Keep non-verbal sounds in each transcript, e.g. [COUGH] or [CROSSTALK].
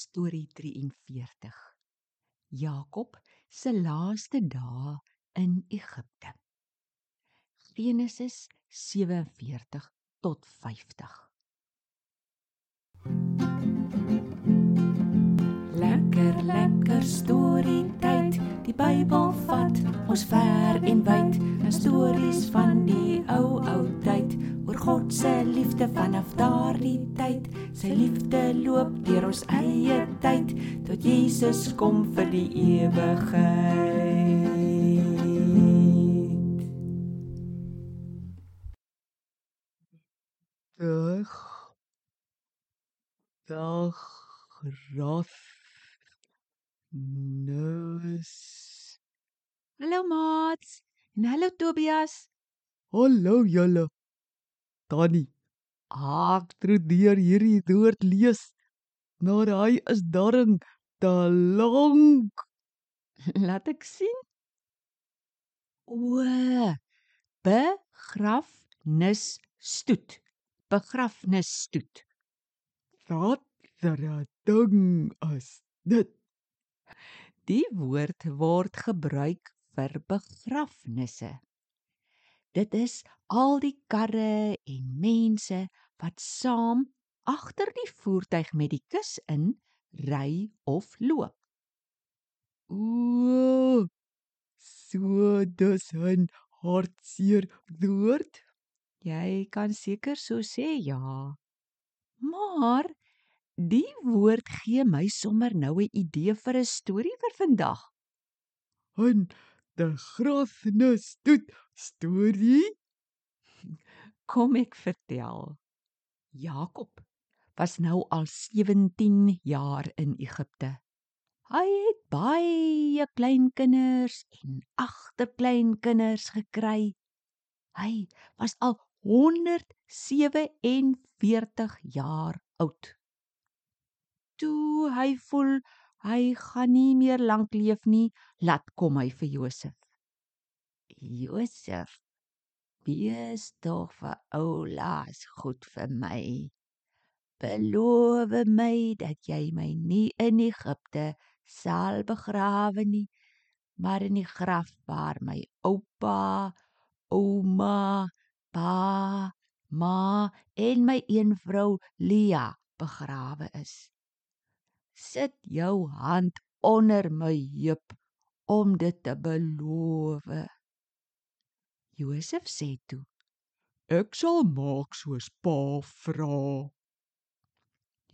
Storie 43. Jakob se laaste dae in Egipte. Genesis 47 tot 50. Lekker lekker storie tyd. Die Bybel vat ons ver en wyd. 'n Stories van die ou ou tyd oor God se liefde vanaf daardie tyd. Sy liefde loop deur ons eie tyd tot Jesus kom vir die ewigheid. Dag. Dag. Ras. Nus. Hallo maats en hallo Tobias. Hallo julle. Tannie. Ek probeer hierdie woord lees. Maar hy is darring te lank. [LAUGHS] Laat ek sien. O, begrafnisstoet. Begrafnisstoet. Wat 'n ding is dit? Die woord word gebruik vir begrafnisse. Dit is al die karre en mense wat saam agter die voertuig met die kus in ry of loop. O, so dis 'n hartseer woord. Jy kan seker so sê ja. Maar die woord gee my sommer nou 'n idee vir 'n storie vir vandag. En die grafnis doet storie. [LAUGHS] Kom ek vertel. Jakob was nou al 17 jaar in Egipte. Hy het baie kleinkinders en agterkleinkinders gekry. Hy was al 147 jaar oud. Toe hy voel hy gaan nie meer lank leef nie, laat kom hy vir Josef. Josef, wees tog vir oulaas goed vir my. Beloof my dat jy my nie in Egipte sal begrawe nie, maar in die graf waar my oupa, ouma, pa, ma en my een vrou Lia begrawe is. Sit jou hand onder my heup om dit te beloof. Josef sê toe: Ek sal maak soos pa vra.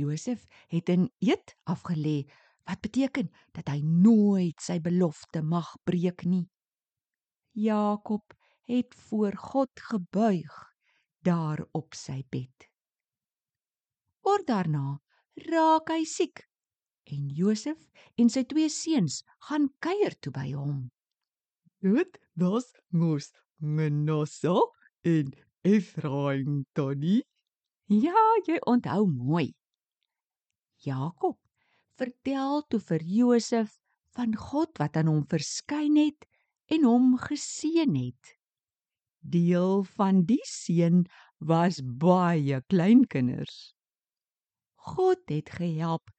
Josef het 'n eed afgelê wat beteken dat hy nooit sy belofte mag breek nie. Jakob het voor God gebuig daar op sy bed. Kort daarna raak hy siek en Josef en sy twee seuns gaan kuier toe by hom. Dit was mos Manasse en Efraim tannie. Ja, jy onthou mooi. Jakob vertel toe vir Josef van God wat aan hom verskyn het en hom geseën het. Deel van die seën was baie kleinkinders. God het gehelp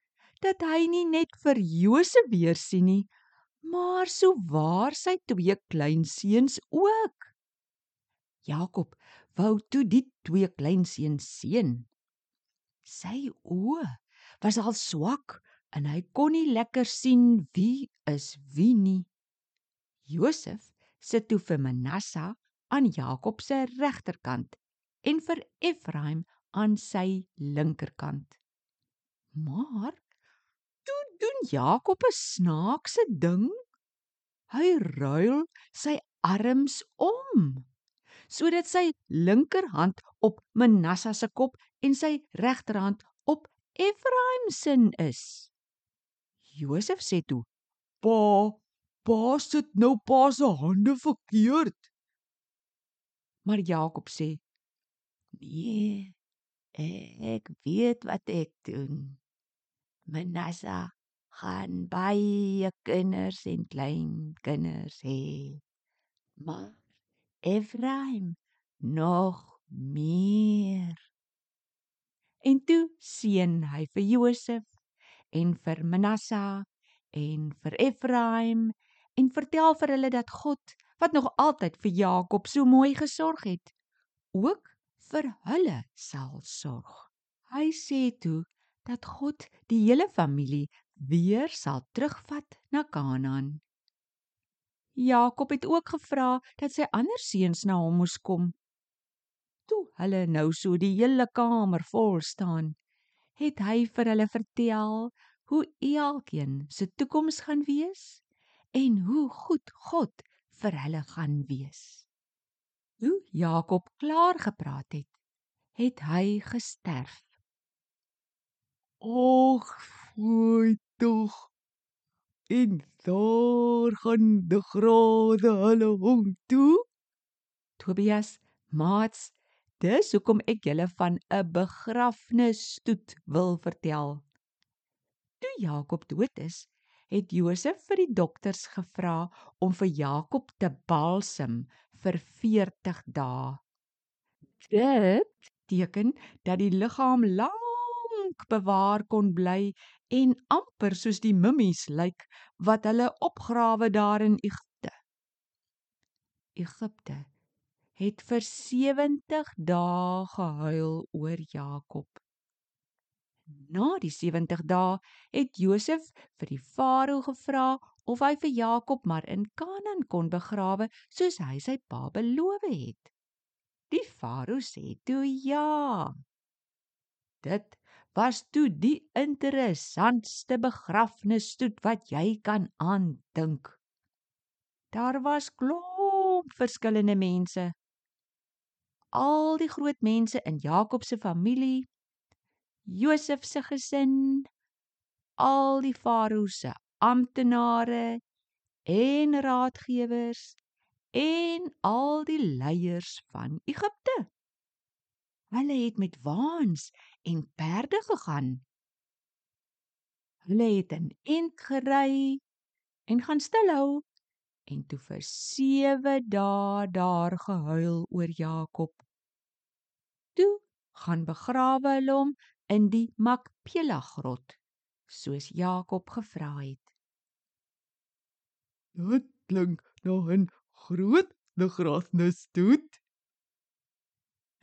dat hy nie net vir Josef weer sien nie, maar sou waar sy twee kleinseuns ook. Jakob wou toe die twee kleinseuns seën. Sy oë was al swak en hy kon nie lekker sien wie is wie nie. Josef sit toe vir Manasse aan Jakob se regterkant en vir Efraim aan sy linkerkant. Maar toe doen Jakob 'n snaakse ding. Hy ruil sy arms om sodat sy linkerhand op Manasse se kop en sy regterhand op Efraim se is. Josef sê toe: Pa, pa sit nou pa se hande verkeerd. Maar Jakob sê: "Nee, ek weet wat ek doen. Manasse gaan baie kinders en klein kinders hê. Maar Efraim nog meer." En toe seën hy vir Josef en vir Manasseh en vir Efraim en vertel vir hulle dat God wat nog altyd vir Jakob so mooi gesorg het, ook vir hulle sal sorg. Hy sê toe dat God die hele familie weer sal terugvat na Kanaan. Jakob het ook gevra dat sy ander seuns na hom moes kom. Toe hulle nou so die hele kamer vol staan, het hy vir hulle vertel hoe elkeen se toekoms gaan wees en hoe goed God vir hulle gaan wees. Toe Jakob klaar gepraat het, het hy gesterf. Och, fooi tog. En daar gaan die grade hulle hom toe. Tobias, maats, dis hoekom ek julle van 'n begrafnisstoet wil vertel. Toe Jakob dood is, het Josef vir die dokters gevra om vir Jakob te balsem vir 40 dae. Dit teken dat die liggaam lank bewaar kon bly en amper soos die mummies lyk wat hulle opgrawe daar in Egipte. Egipte het vir 70 dae gehuil oor Jakob. Na die 70 dae het Josef vir die farao gevra of hy vir Jakob maar in Kanaan kon begrawe soos hy sy pa beloof het. Die farao sê toe ja. Dit was toe die interessantste begrafnisstoet wat jy kan aandink. Daar was klomp verskillende mense. Al die groot mense in Jakob se familie, Josef se gesin, al die farao se amptenare en raadgewers en al die leiers van Egipte. Hulle het met waans en perde gegaan. Hulle het in ent gery en gaan stilhou en toe vir 7 dae daar gehuil oor Jakob. Toe gaan begrawe hulle hom in die Makpela grot soos Jakob gevra het. Dit klink na 'n groot begrafnisstoet.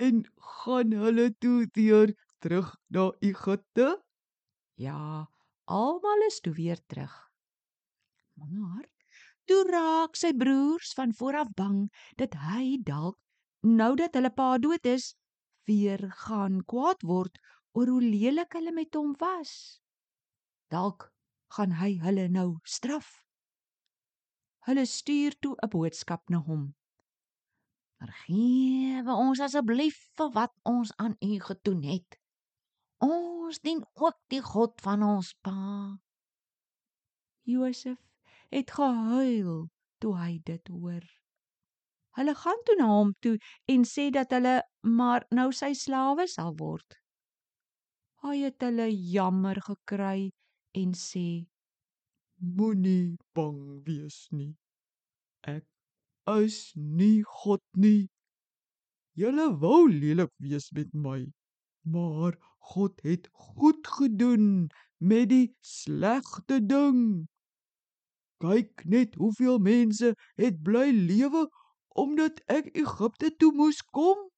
En gaan hulle toe weer terug na Egipte? Ja, almal is toe weer terug. Maar toe raak sy broers van vooraf bang dat hy dalk nou dat hulle pa dood is, weer gaan kwaad word oor hoe lelik hulle met hom was. Dalk gaan hy hulle nou straf. Hulle stuur toe 'n boodskap na hom. Vergewe ons asseblief vir wat ons aan u gedoen het. Ons dien ook die God van ons pa. Josef het gehuil toe hy dit hoor. Hulle gaan toe na hom toe en sê dat hulle maar nou sy slawe sal word. Hy het hulle jammer gekry en sê: Moenie bang wees nie. Ek is nie God nie. Julle wou lelik wees met my, maar God het goed gedoen met die slegte ding. Kyk net hoeveel mense het bly lewe omdat ek Egipte toe moes kom.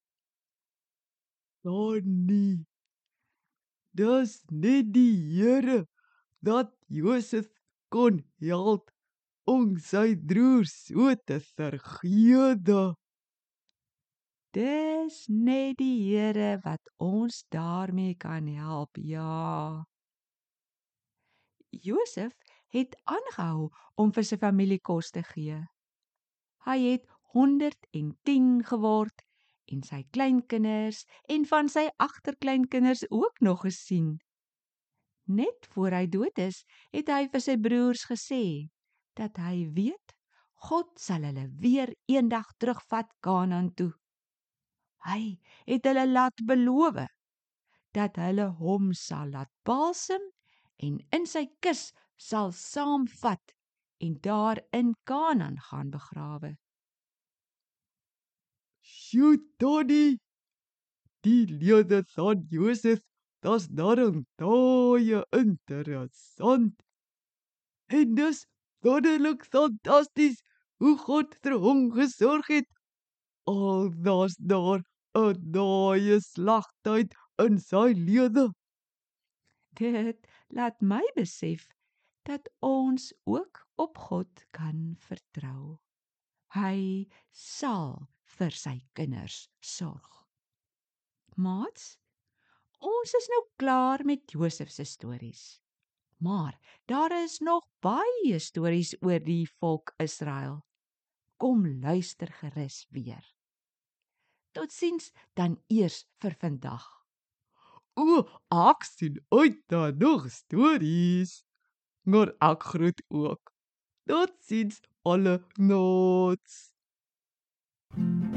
Dan nie. Dis net die Here dat Josef kon help om sy broer so te vergewe. Dis net die Here wat ons daarmee kan help. Ja. Josef het aangehou om vir sy familie kos te gee. Hy het 110 geword en sy kleinkinders en van sy agterkleinkinders ook nog gesien. Net voor hy dood is, het hy vir sy broers gesê: dat hy weet God sal hulle weer eendag terugvat Kanaan toe. Hy het hulle laat beloof dat hulle hom sal laat balsem en in sy kus sal saamvat en daar in Kanaan gaan begrawe. Sjoe, Tony. Die lewe van Josef dis darem baie interessant. En dis wonderlik fantasties hoe God vir hom gesorg het. Al daar's daar 'n daaie slagtyd in sy lewe. Dit laat my besef dat ons ook op God kan vertrou. Hy sal vir sy kinders sorg. Maats, ons is nou klaar met Josef se stories. Maar daar is nog baie stories oor die volk Israel. Kom luister gerus weer. Totsiens dan eers vir vandag. O, ek sien uit na nog stories. Maar ek groet ook. Totsiens alle nots. thank you